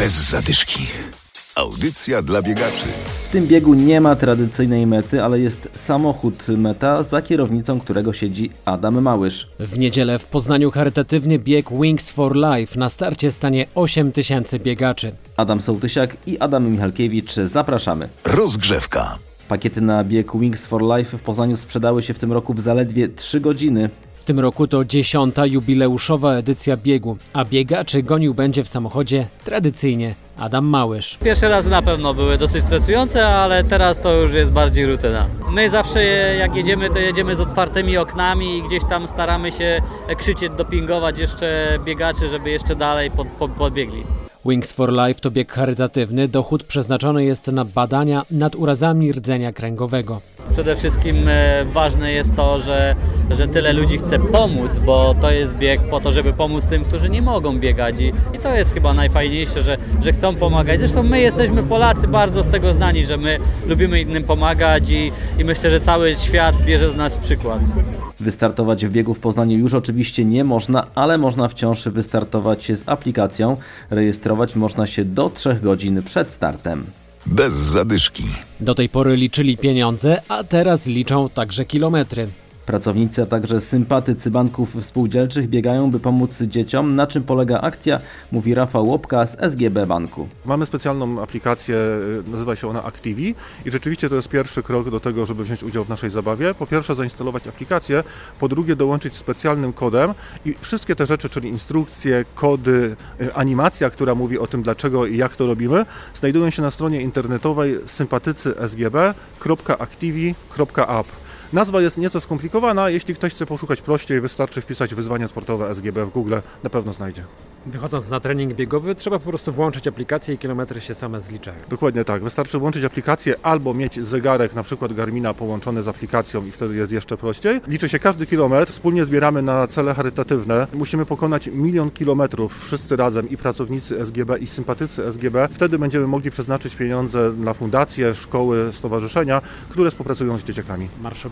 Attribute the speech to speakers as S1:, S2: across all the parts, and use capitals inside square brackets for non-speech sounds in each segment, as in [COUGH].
S1: Bez zadyszki. Audycja dla biegaczy.
S2: W tym biegu nie ma tradycyjnej mety, ale jest samochód meta, za kierownicą którego siedzi Adam Małysz.
S3: W niedzielę w Poznaniu charytatywny bieg Wings for Life. Na starcie stanie 8 tysięcy biegaczy.
S2: Adam Sołtysiak i Adam Michalkiewicz zapraszamy.
S1: Rozgrzewka.
S2: Pakiety na bieg Wings for Life w Poznaniu sprzedały się w tym roku w zaledwie 3 godziny.
S3: Tym roku to dziesiąta jubileuszowa edycja biegu, a biegaczy gonił będzie w samochodzie tradycyjnie Adam Małysz.
S4: Pierwszy raz na pewno były dosyć stresujące, ale teraz to już jest bardziej rutyna. My zawsze jak jedziemy, to jedziemy z otwartymi oknami i gdzieś tam staramy się krzyczeć, dopingować jeszcze biegaczy, żeby jeszcze dalej pod, pod, podbiegli.
S3: Wings for Life to bieg charytatywny. Dochód przeznaczony jest na badania nad urazami rdzenia kręgowego.
S4: Przede wszystkim e, ważne jest to, że, że tyle ludzi chce pomóc, bo to jest bieg po to, żeby pomóc tym, którzy nie mogą biegać. I, i to jest chyba najfajniejsze, że, że chcą pomagać. Zresztą my jesteśmy Polacy bardzo z tego znani, że my lubimy innym pomagać i, i myślę, że cały świat bierze z nas przykład.
S2: Wystartować w biegu w Poznaniu już oczywiście nie można, ale można wciąż wystartować z aplikacją. Rejestrować można się do 3 godzin przed startem.
S1: Bez zadyszki.
S3: Do tej pory liczyli pieniądze, a teraz liczą także kilometry.
S2: Pracownicy, a także sympatycy banków spółdzielczych biegają, by pomóc dzieciom. Na czym polega akcja, mówi Rafał Łopka z SGB Banku.
S5: Mamy specjalną aplikację, y, nazywa się ona Activi i rzeczywiście to jest pierwszy krok do tego, żeby wziąć udział w naszej zabawie. Po pierwsze zainstalować aplikację, po drugie dołączyć specjalnym kodem i wszystkie te rzeczy, czyli instrukcje, kody, y, animacja, która mówi o tym dlaczego i jak to robimy, znajdują się na stronie internetowej sympatycysgb.activi.app. Nazwa jest nieco skomplikowana, jeśli ktoś chce poszukać prościej, wystarczy wpisać wyzwania sportowe SGB w Google, na pewno znajdzie.
S3: Wychodząc na trening biegowy, trzeba po prostu włączyć aplikację i kilometry się same zliczają.
S5: Dokładnie tak. Wystarczy włączyć aplikację albo mieć zegarek, na przykład Garmina połączony z aplikacją i wtedy jest jeszcze prościej. Liczy się każdy kilometr, wspólnie zbieramy na cele charytatywne. Musimy pokonać milion kilometrów wszyscy razem i pracownicy SGB i sympatycy SGB. Wtedy będziemy mogli przeznaczyć pieniądze na fundacje, szkoły, stowarzyszenia, które współpracują z dzieciakami.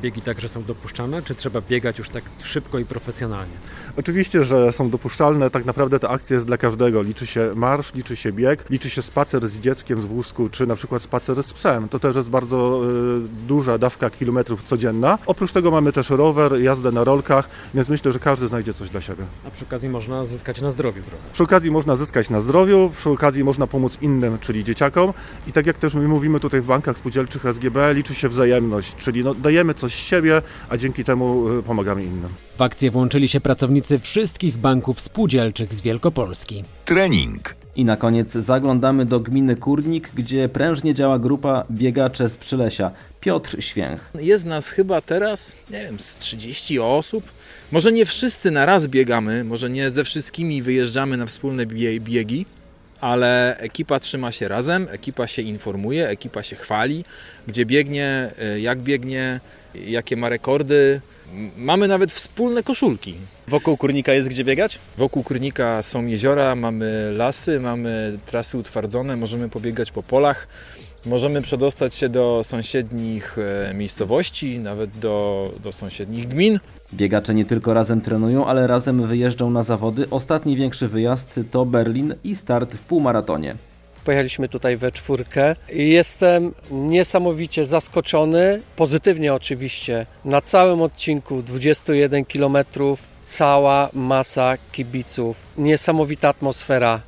S3: Marszobiegi także są dopuszczane, czy trzeba biegać już tak szybko i profesjonalnie?
S5: Oczywiście, że są dopuszczalne. Tak naprawdę ta akcja jest dla każdego. Liczy się marsz, liczy się bieg, liczy się spacer z dzieckiem z wózku, czy na przykład spacer z psem. To też jest bardzo y, duża dawka kilometrów codzienna. Oprócz tego mamy też rower, jazdę na rolkach, więc myślę, że każdy znajdzie coś dla siebie.
S3: A przy okazji można zyskać na zdrowiu trochę.
S5: Przy okazji można zyskać na zdrowiu, przy okazji można pomóc innym, czyli dzieciakom. I tak jak też my mówimy tutaj w bankach spółdzielczych SGB, liczy się wzajemność, czyli no, dajemy coś siebie, a dzięki temu y, pomagamy innym.
S3: W akcję włączyli się pracownicy wszystkich banków spółdzielczych z Wielkopolski.
S1: Trening.
S2: I na koniec zaglądamy do gminy Kurnik, gdzie prężnie działa grupa biegacze z Przylesia. Piotr Święch.
S6: Jest nas chyba teraz, nie wiem, z 30 osób. Może nie wszyscy na raz biegamy, może nie ze wszystkimi wyjeżdżamy na wspólne bie- biegi, ale ekipa trzyma się razem, ekipa się informuje, ekipa się chwali, gdzie biegnie, y, jak biegnie, jakie ma rekordy. Mamy nawet wspólne koszulki.
S7: Wokół kurnika jest gdzie biegać?
S6: Wokół Kurnika są jeziora, mamy lasy, mamy trasy utwardzone, możemy pobiegać po polach. Możemy przedostać się do sąsiednich e, miejscowości, nawet do, do sąsiednich gmin.
S2: Biegacze nie tylko razem trenują, ale razem wyjeżdżą na zawody. Ostatni większy wyjazd to Berlin i start w półmaratonie.
S8: Pojechaliśmy tutaj we czwórkę i jestem niesamowicie zaskoczony, pozytywnie oczywiście. Na całym odcinku 21 km cała masa kibiców, niesamowita atmosfera.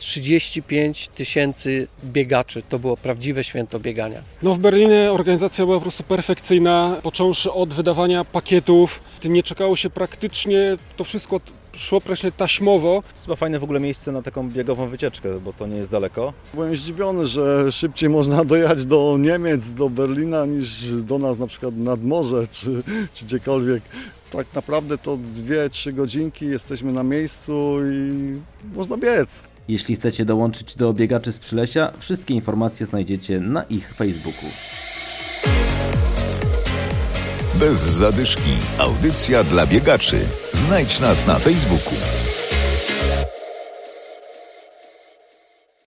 S8: 35 tysięcy biegaczy. To było prawdziwe święto biegania.
S9: No w Berlinie organizacja była po prostu perfekcyjna, począwszy od wydawania pakietów. Nie czekało się praktycznie, to wszystko szło praktycznie taśmowo.
S7: Chyba fajne w ogóle miejsce na taką biegową wycieczkę, bo to nie jest daleko.
S10: Byłem zdziwiony, że szybciej można [LAUGHS] dojechać do Niemiec, do Berlina niż do nas na przykład nad morze czy, czy gdziekolwiek. Tak naprawdę to 2-3 godzinki jesteśmy na miejscu i można biec.
S2: Jeśli chcecie dołączyć do biegaczy z Przylesia, wszystkie informacje znajdziecie na ich Facebooku.
S1: Bez zadyszki. Audycja dla biegaczy. Znajdź nas na Facebooku.